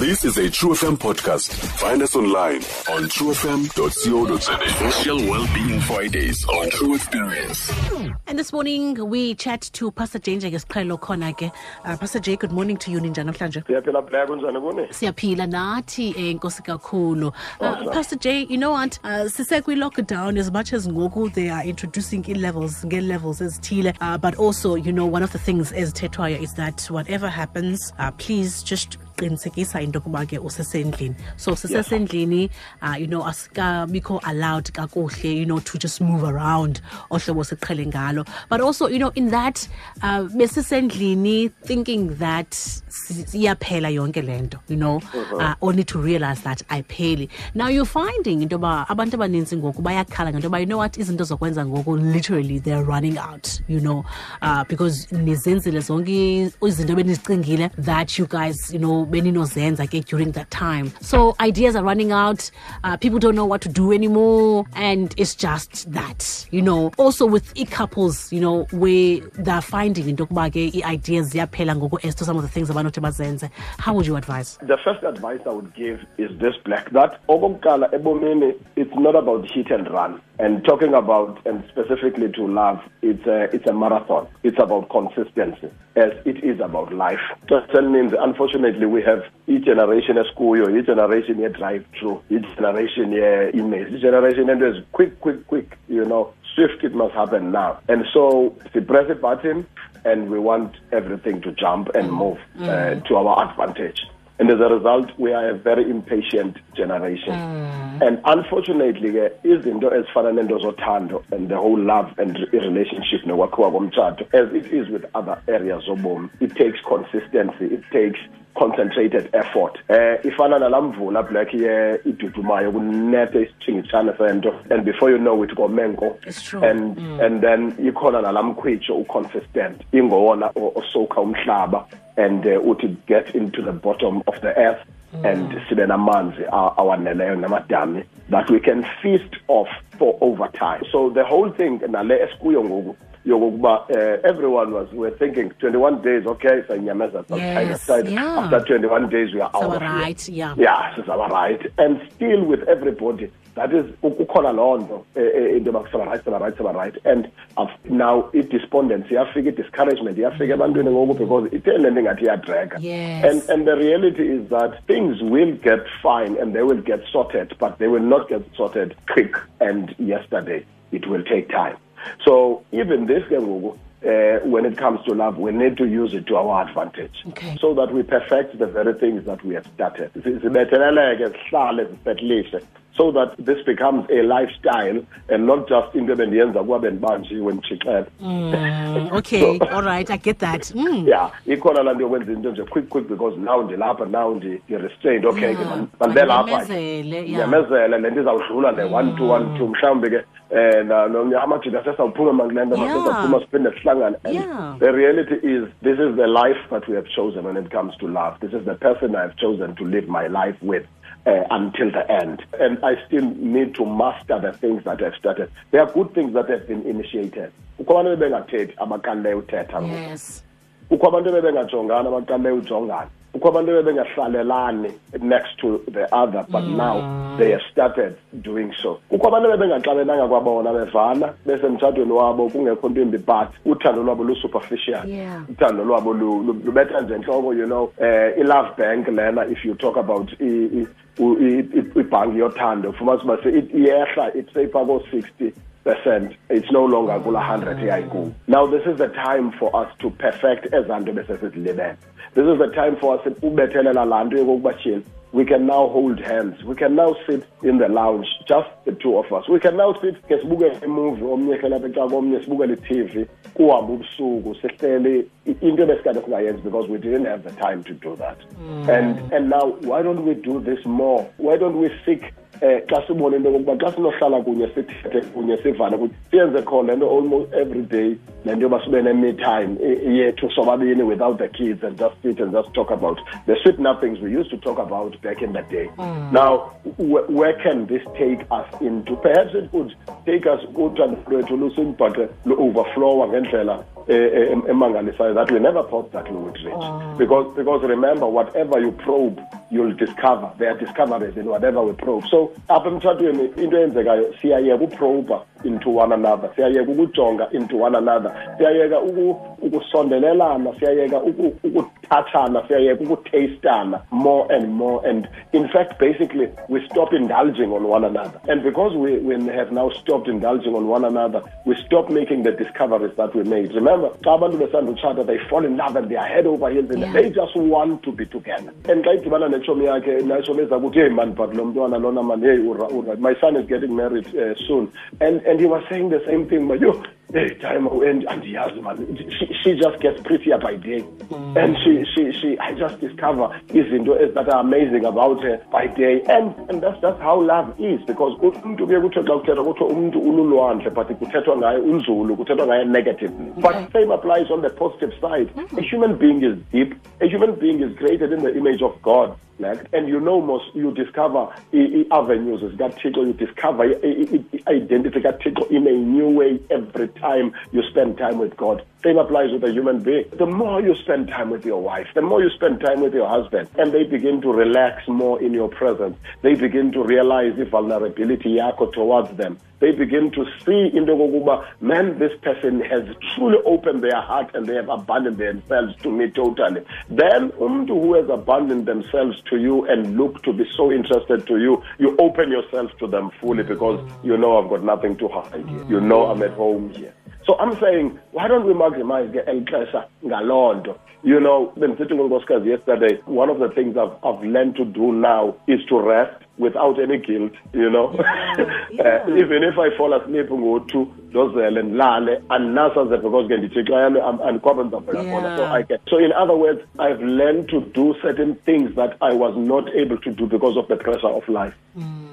This is a True FM podcast. Find us online on truefm.co.za. Social Wellbeing Fridays on True Experience. And this morning we chat to Pastor Jane ngesiqhelo khona ke. Uh, Pastor J, good morning to you ninjani namhlanje? siyaphila black kunjani kuni Siyaphila nathi eh inkosi kakhulu. Uh, Pastor J, you know what? Uh, sise kwi lockdown as much as ngoku they are introducing in levels, nge levels ezithile, uh, but also you know one of the things as ezithethwayo is that whatever happens, uh, please just qinisekisa into yokuba ke usesendlini. So sisesendlini uh, you know asikabikho allowed kakuhle you know to just move around ohlobo siqhele ngalo. But also you know in that uh, besisendlini thinking that iyaphela yonke le nto you know uh, only to realize that ayipheli. Now you're finding into yoba abantu abaninzi ngoku bayakhala ngento yoba you know what izinto zokwenza ngoku literally they're running out you know uh, because nizenzile zonke izinto benizicingile that you guys you know beninozenza ke during that time. So ideas are running out. Uh, people don't know what to do anymore. And it's just that you know. Also with e-couples you know where they're finding into yokuba ke i-ideas ziyaphela ngoku as to some of the things abanothi bazenze. How would you advise? The first advice i would give is this black that okokuqala ebomini it's not about hit and run and talking about and specifically to love it's a, it's a marathon. It's about consistency as it is about life. Just means unfortunately we have each generation a school, each generation ye-drive through each generation ye-emails each generation, and ezi quick quick quick you know swift it must happen now. And so we press a button and we want everything to jump and move uh, to our advantage and as a result we are a very impatient generation. Mm. And unfortunately izinto ezifana nento zothando and the whole love and re- relationship nokwakhiwa komtshato as it is with other areas zobomi it takes consistency it takes concentrated effort. Eh ifana nalamvula black ye idudumayo kunethe isithingithana sento. And before you know it komenko. It's true. and and then ikhona nalamkhwitsho uconsistent. Ingowona o- osokha umhlaba. And uh, uthi get into the bottom of the earth and sibe namanzi awaneleyo namadami. That we can feast off for over time so the whole thing nale esikuyo ngoku yokokuba uh, everyone was were thinking 21 days okay sanyameza Yes, yeah. after 21 days we are out So of here. right, yeah. yeah sizaba right. And still with everybody that is kukhona loo nto eh, eh, into yoba right saba right saba right. And now i-despondency iyafika i-discouragement iyafika ebantwini ngoku because ithe le nto ingathi iyadraga and, and the reality is that things will get fine and they will get sorted but they will not get sorted quick. And yesterday it will take time so even this ke ngoku uh, when it comes to love, we need to use it to our advantage Okay. so that we perfect the very things that we have started. Si- sibetheleleke, sihlale, sisettlishe, So that this becomes a lifestyle and not just into ebendiyenza kuba bendibanjiwe nditshixele. Mm, okay all right i get that mm. yeah ikhona laa nto yokwenza into nje quick quick because now ndilapha now ndi- ndi-restrained okay ke Yeah. man- mandibelapha Mandimemezele, yeah. ndiyamezele le nto izawudlula le one two one two mhlawumbi ke um nomnye amajita sesawuphuma makule nto Yeah. masesawuphuma siphinde sihlangane and Yeah. the reality is this is the life that we have chosen when it comes to love this is the person i've chosen to live my life with uh, until the end. And I still need to master the things that I've started. There are good things that have been initiated. Ukho abantu bebengathethi abaqalileyo uthetha yes kukho abantu bebengajongana abaqale ujongana kukho abantu bebengahlalelani next to the other but mm. now they have started doing so kukho abantu bebengaxabelanga kwabona bevana besemtshatweni wabo kungekho nto imbi but uthando lwabo lusuperficial Yeah. uthando lwabo lu- lu- lubetha nje entloko you know uh, i-love bank lena if you talk about i- i- u- i- i- ibhanki yothando fumanisa uba iyehla it- iyehla it's seyipha koo-sixty percent it's no longer kula 100 eyayikuwo now this is the time for us to perfect ezaa nto besesizilibele this is the time for us ubethelela laa nto yokokuba tyhini we can now hold hands. We can now sit in the lounge just the two of us. We can now sit ke sibukele imovie omnye hlelapha ecaka omnye sibukele i-tv kuhambe ubusuku sihleli i- into ebesikade singayenzi because we didn't have the time to do that. Mm. And and now why don't we do this more? Why don't we seek eh xa sibone into yokokuba xa sinohlala kunye sithethe kunye sivane ukuthi siyenze khona le nto almost every day le nto yoba sibe ne-me time yethu sobabini without the kids and just sit and just talk about. The sweet nothings we used to talk about back in the day. Now wh- where can this take us into? Perhaps it could take us kuthando lwethu lusimbhaqe lu-overflowa ngendlela Eh, eh, emangalisayo that we never thought that we would reach. Ah. Because because remember whatever you probe you'll discover. There are discoveries in whatever we probe. So apha emtshatweni into eyenzekayo siyayeka uproba into one another. Siyayeka ukujonga into one another. Siyayeka ukusondelelana siyayeka ukuthathana siyayeka ukutastana more and more. And in fact basically we stop indulging on one another. And because we, we have now stopped indulging on one another we stop making the discoveries that we made. Remember xa abantu besandutshata they fall in love and they are head over heels and yeah. they just want to be together. And xa idibana netshomi yakhe eza kuthi hey man but lo mntwana lona man hey ura, ura. my son is getting married uh, soon. And, and he was saying the same thing but yo hey time and andiyazi man she, she just gets prettier by day. Mm. and she, she, she i just discover izinto that are amazing about her by day. And, and that's, that's how love is because umntu kuye kuthiwe xa kuthethwa kuthiwa umntu ululwandle but kuthethwa ngaye unzulu kuthethwa ngaye negatively but same applies on the positive side. Mm-hmm. a human being is deep. A human being is created in the image of god and you know most you discover i-avenues zikathixo you discover i-identity kathixo in a new way every time you spend time with god same applies with a human being. The more you spend time with your wife the more you spend time with your husband and they begin to relax more in your presence. They begin to realize the vulnerability yakho towards them. They begin to see into kokuba man this person has truly opened their heart and they have abandoned themselves to me totally. Then umntu who has abandoned themselves to you and look to be so interested to you you open yourself to them fully because you know i've got nothing to hide you know i'm at home here so i'm saying why don't we maximize the el xesha ngaloo you know bendisithi ngonkosikazi yesterday one of the things I've, I've learned to do now is to rest without any guilt, you know. Yeah, yeah. uh, even if I fall asleep ngo-two ndozele ndilale andinasaze because ke ndithi xa yami andikhwapha ndizawubheka khona so I can. So in other words, I've learned to do certain things that I was not able to do because of the pressure of life. Mm.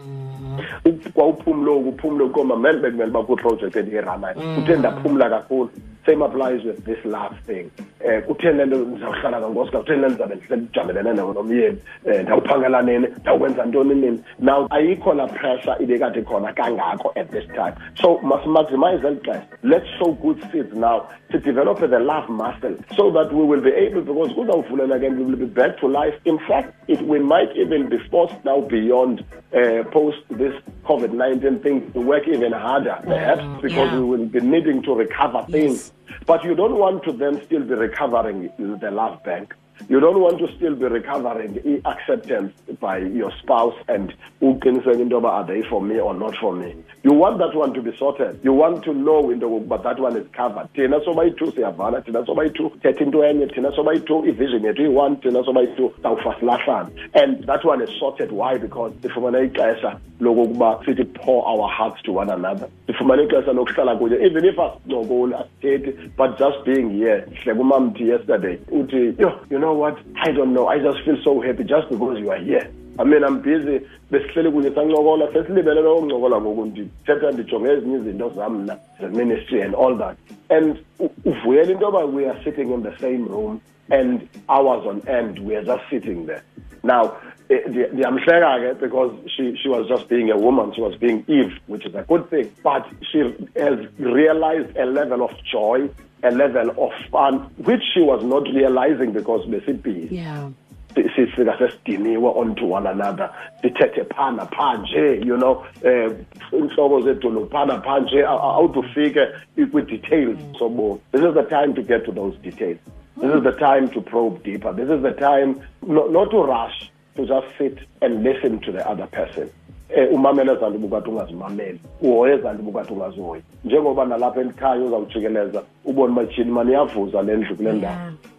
kwaUphumlo ukuphumlo koma manje bekumele bakho project endiyirana uthe ndaphumla kakhulu. Same applies with this last thing. Eh kutheni lento ndizawuhlala kankosika kutheni le ndizabe ndijamelene nomyeni? Um ndawuphangela nini? Ndawukwenza ntoni nini? Now ayikho la pressure ibe kade khona kangako at this time. So masimaximize eli xesha. Let's show good seeds now to develop the love muscle so that we will be able because kuzawuvulela ke we will be back to life. In fact it, we might even be forced now beyond uh, post this covid-19 things to work even harder perhaps mm, because yeah. we will be needing to recover things yes. But you don't want to then still be recovering the love bank. You don't want to still be recovering acceptance by your spouse and who uqiniseka into are they for me or not for me. You want that one to be sorted. You want to know into but that one is covered. Thina sobayi-two siyavana, thina sobayi-two thetha into enye, thina sobayi-two ivision yethu iyi-one, thina sobayi-two sawufa silahlane. And that one is sorted. Why? Because sifumane ixesha lokokuba sithi pour our hearts to one another. Sifumane ixesha lokuhlala kunye even if asincokoli asithethi but just being here. Hle kumamthi yesterday yo, you know know what? I don't know. I just feel so happy just because you are here. I mean, I'm busy. besihleli kunye sancokola sesilibelele ukuncokola ngoku ndithetha ndijonge ezinye izinto zam mna ze-ministry and all that and uvuyela into yoba we are sitting in the same room and hours on end we are just sitting there now ndiyamhleka ke because she, she was just being a woman she was being eve which is a good thing. But she has realized a level of joy a level of fun which she was not realizing because besibhizi yeah. sifika sesidiniwe onto one another. Sithethe phana phanje you know um iintlobo zedolophu phana phanje awudufike kwi-details sobomi this is the time to get to those details. This is the time to probe deeper. This is the time not, not to rush to just sit and listen to the other person. Um umamela ezanto ubukade ungazimameli uhoye ezanto ubukade ungazihoyi njengoba nalapha elikhaya uzawujikeleza ubone uba tyhini mani iyavuza le ndlu kule ndawo.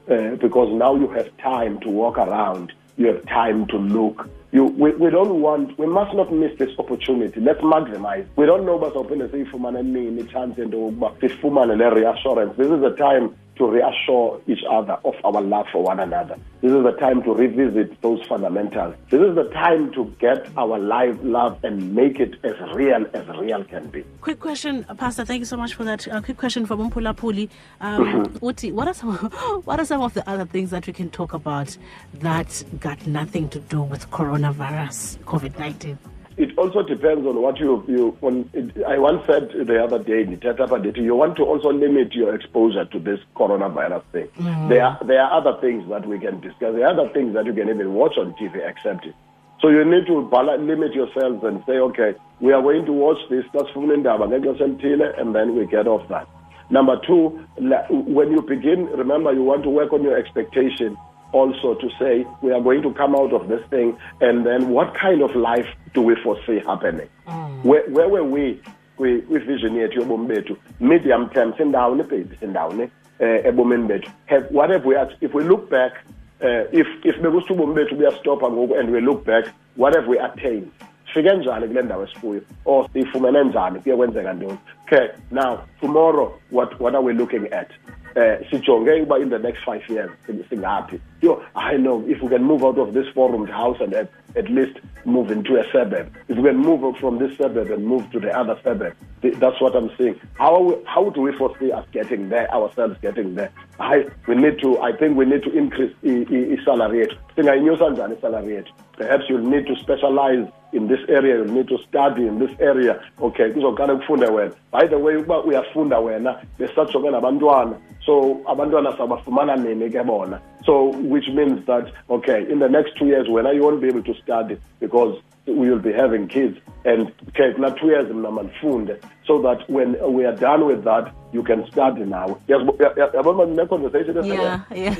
Um because now you have time to walk around. You have time to look. You, we, we don't want we must not miss this opportunity. Let's maximize. We don't know uba sawuphinde siyifumane nini chance yento yokuba sifumane le reassurance. This is a time to reassure each other of our love for one another. This is the time to revisit those fundamentals. This is the time to get our life love and make it as real as real can be. Quick question, Pastor. Thank you so much for that. A quick question from Umpula Puli. Um, mm-hmm. Uti, what are some what are some of the other things that we can talk about that got nothing to do with coronavirus, COVID nineteen? It also depends on what you you on it, i once said the other day you want to also limit your exposure to this coronavirus thing. Mm. there are there are other things that we can discuss. There are other things that you can even watch on tv except it. So you need to limit yourselves and say okay we are going to watch this sasifuna indaba ngexesha elithile and then we get off that. Number two when you begin remember you want to work on your expectation also to say we are going to come out of this thing and then what kind of life do we foresee happening? Mm. where, where were we kwivision yethu yobomi bethu? Medium term sindawuni baby sindawuni um ebomini bethu. What have we if we look back uh, if if bekusithi ubomi bethu buyastopha ngoku and we look back what have we attained? Sifike njani kule ndawo esikuyo or siyifumene njani? Kuye kwenzeka ntoni? Okay now tomorrow what, what are we looking at uh, sijonge uba in the next five years singaphi. Yo i know if we can move out of this four roomed house and at, at least move into a suburb. If we can move from this suburb and move to the other suburb that's what i'm saying how we, how do we foresee us getting there ourselves getting there? I, we need to i think we need to increase isalary yethu? Perhaps you'll need to specialize in this area you need to study in this area. Okay kuzoqala kufunde wena. By the way ukuba uyafunda wena besisajonge nabantwana. So abantwana sabafumana nini ke bona? So which means that okay in the next two years wena you won't be able to study because we will be having kids. And okay two years mna mandifunde. So that when we are done with that you can study now. Yabona ne-conversation yeah yeah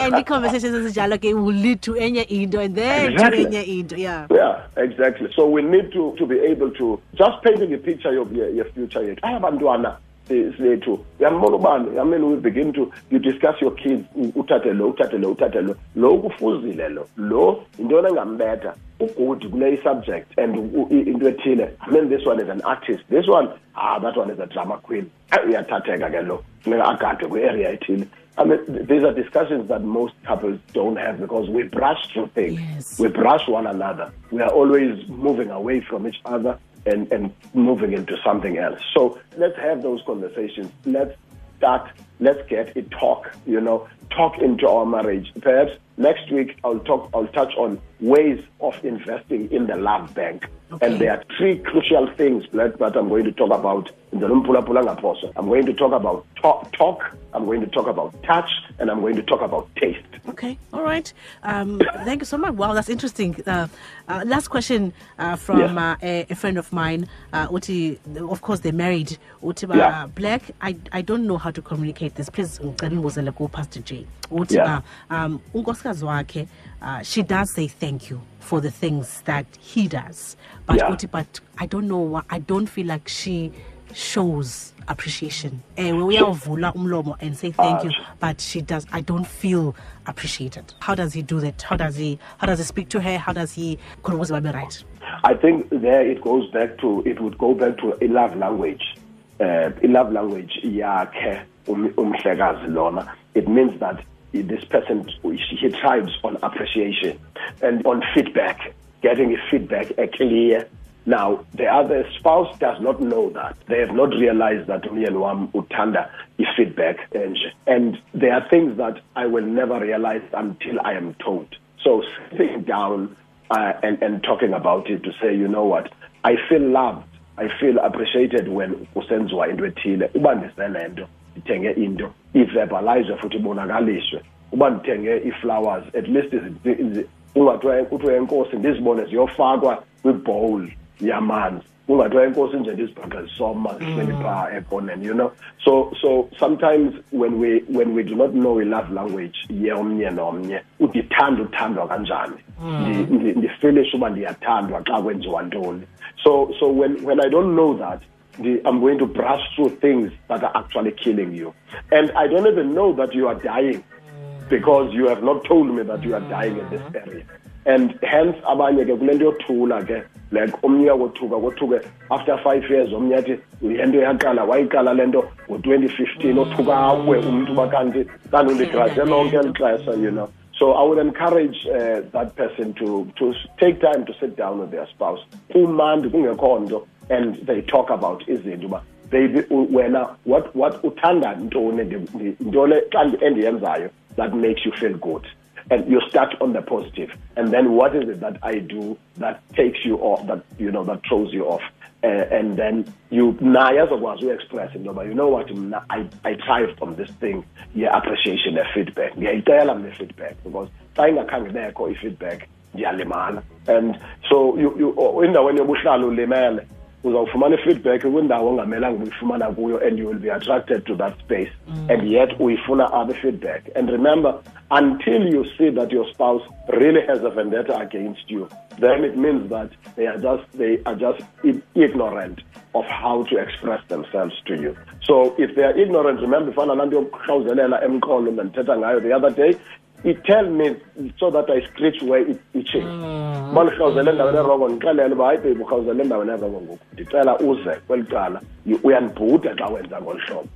and i-conversations ezinjalo ke will lead to enye into and then exactly. to enye into yeah. Yeah exactly. So we need to to be able to just painting a picture of your future. yethu ayabantwana sethu. Uyambona ubani? I mean we begin to you discuss your kids uthathe lo uthathe lo uthathe lo. Lo ukufuzile lo lo yintoni engambetha? Ugudi kule subject and into ethile. I mean this one is an artist. This one ah that one is a drama queen. Uyathatheka ke lo. Funeka agadwe kwi-area ethile. I mean, these are discussions that most couples don't have because we brush through things. Yes. We brush one another. We are always moving away from each other and, and moving into something else. So let's have those conversations. Let's start, let's get a talk, you know, talk into our marriage. Perhaps next week I'll talk, I'll touch on ways of investing in the love bank. Okay. And there are three crucial things that, that I'm going to talk about in the Lumpula I'm going to talk about talk, talk, I'm going to talk about touch, and I'm going to talk about taste. Okay, all right. Um, thank you so much. Wow, that's interesting. Uh, uh, last question uh, from. Uh, a, a, friend of mine. Uh, Uti, of course, they're married. Uti, yeah. Black, I, I don't know how to communicate this. Please, go Pastor J. Uti, yeah. um, she does say thank you for the things that he does. But, yeah. Uti, but I don't know, I don't feel like she shows appreciation. Eh, Ewe uyawuvula umlomo and say thank you ah, but she does i don't feel appreciated. How does he do that? How does he how does he speak to her? How does he babe right? I think there it goes back to it would go back to a love language. Uh, a love language yakhe um-, umhlekazi lona. It means that this person he thrives on appreciation and on feedback getting a feedback a clear now, the other spouse does not know that. They have not realized that me and Wam Utanda is feedback. And there are things that I will never realize until I am told. So sitting down uh, and, and talking about it to say, you know what, I feel loved. I feel appreciated when kusenziwa into ethile uba ndisele nto ndithenge into iverbalize futhi ibonakaliswe uba ndithenge ii-flowers at least kungathiwa kuthiwa enkosi ndizibone ziyofakwa kwi-bowl yamanzi kungathiwa inkosi nje ndizibhaqe zisoma zihleli mm. phaa ekoneni you know so so sometimes when we when we do not know a love language yomnye nomnye ndithanda uthandwa kanjani mm. ndifilishe uba ndiyathandwa xa kwenziwa ntoni so so when when i don't know that I'm going to brush through things that are actually killing you. And I don't even know that you are dying mm. because you have not told me that you are dying in this area and hence abanye ke kule nto yothula ke like omnye uyakothuka kothuke after five years omnye athi le nto yaqala wayiqala le nto ngo-twenty fifteen othuka awe umntu uba kanti kanti undigraje lonke eli xesha you know. So I would encourage uh, that person to to take time to sit down with their spouse. And they talk about izinto baby wena what what uthanda ntoni? Ntoni xa endiyenzayo that makes you feel good and you start on the positive. And then what is it that i do that takes you off that you know that throws you off? Uh, and then you naye azokwazi uexpress into yoba you know what I, i thrive from this thing ye-appreciation ne-feedback ngiyayicela mna feedback because xa ingakhange bekho i-feedback ndiyalimala and so endaweni yobuhlala ulimele uzawufumana i-feedback kwindawo ongamelanga uyifumana kuyo and you will be attracted to that space. Mm. and yet uyifuna other feedback and remember until you see that your spouse really has a vendetta against you then it means that they are just they are just ignorant of how to express themselves to you. So if they are ignorant remember ifana nanto yokurhawuzelela emqolo ndandithetha ngayo the other day it tell me so that I scratch where it itching uma nirhawuzele endaweni erongo ndixelele uba hayi babe urhawuzele endaweni erongo ngoku. Ndicela uze kweli cala uyandibhuda xa wenza ngolu hlobo.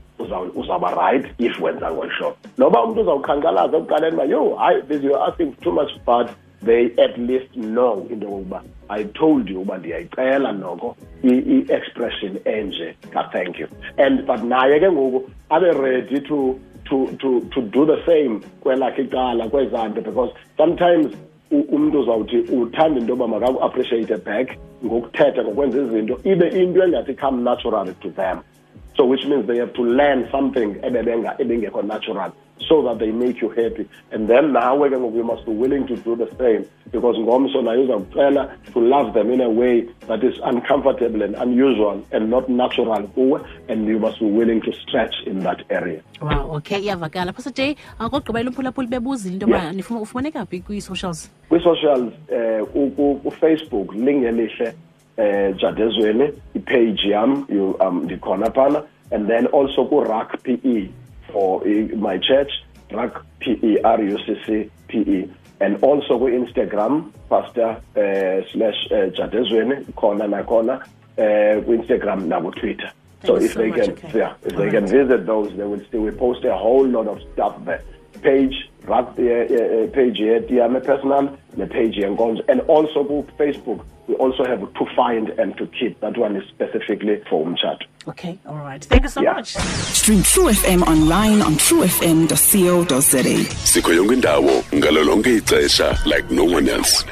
Uzawuba right if wenza ngolu hlobo. Noba umntu uzawuqhankqalaza ekuqaleni uba yo hayi this you're asking too much but they at least know into yokokuba i told you uba ndiyayicela noko i-expression enje. Ka-thank you. And but naye ke ngoku abe ready to to to to do the same kwelakhe icala kwezanto because sometimes umuntu uzawuthi uthanda into yoba makaku-appreciate back ngokuthetha ngokwenza izinto ibe into engathi come natural to them. So which means they have to learn something ebengekho natural so that they make you happy. And then nawe ke ngoku you must be willing to do the same because ngomso naye uzakucela to love them in a way that is uncomfortable and unusual and not natural kuwe and you must be willing to stretch in that area. Wow okay iyavakala. Pastor j akogqibela umphulaphuli bebuzile into yoba ufumaneka phi kwi-socials kwi-socials um kufacebook lingelihle um jadezweni ipage yam um ndikhona phana. And then also ku-rack p e for my church rack p e r u c c p e and also ku-instagram pastor uh, slash uh, jadezweni khona nakhona uh, ku-instagram naku-twitter so if so they can okay. yeah if All they right. can visit those they will still we post a whole lot of stuff there page uh, uh, page yetiyame personal ne-page yenkonzo and also ku-facebook we also have to find and to keep. That one is specifically for umtshato. Okay all right. Thank you so yeah. much. Stream true fm online on truefm.co.za sikho yonke indawo ngalo lonke ixesha like no one else